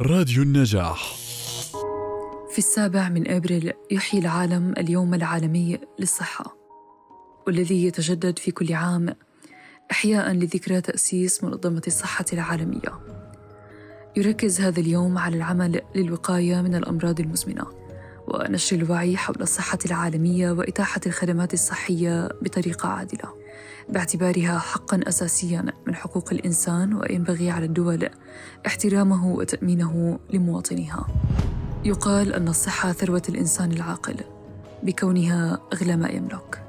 راديو النجاح. في السابع من أبريل يحيي العالم اليوم العالمي للصحة والذي يتجدد في كل عام احياء لذكرى تأسيس منظمة الصحة العالمية. يركز هذا اليوم على العمل للوقاية من الأمراض المزمنة ونشر الوعي حول الصحة العالمية وإتاحة الخدمات الصحية بطريقة عادلة. باعتبارها حقا اساسيا من حقوق الإنسان وينبغي على الدول احترامه وتأمينه لمواطنيها. يقال أن الصحة ثروة الإنسان العاقل بكونها أغلى ما يملك.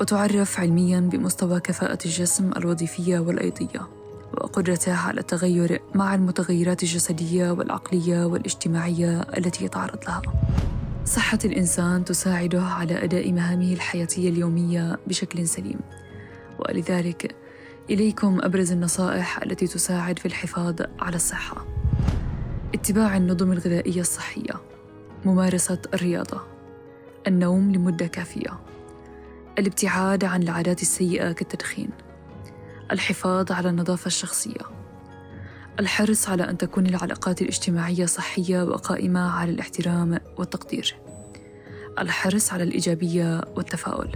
وتعرف علميا بمستوى كفاءة الجسم الوظيفية والأيضية وقدرته على التغير مع المتغيرات الجسدية والعقلية والاجتماعية التي يتعرض لها. صحة الإنسان تساعده على أداء مهامه الحياتية اليومية بشكل سليم. ولذلك إليكم أبرز النصائح التي تساعد في الحفاظ على الصحة. اتباع النظم الغذائية الصحية. ممارسة الرياضة. النوم لمدة كافية. الابتعاد عن العادات السيئة كالتدخين. الحفاظ على النظافة الشخصية. الحرص على أن تكون العلاقات الاجتماعية صحية وقائمة على الاحترام والتقدير. الحرص على الإيجابية والتفاؤل.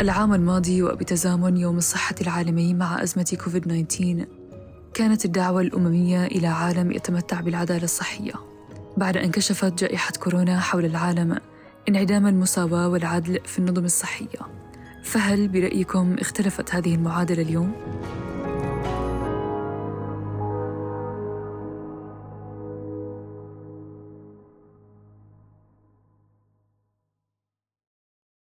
العام الماضي وبتزامن يوم الصحة العالمي مع أزمة كوفيد 19 كانت الدعوة الأممية إلى عالم يتمتع بالعدالة الصحية بعد أن كشفت جائحة كورونا حول العالم انعدام المساواة والعدل في النظم الصحية فهل برأيكم اختلفت هذه المعادلة اليوم؟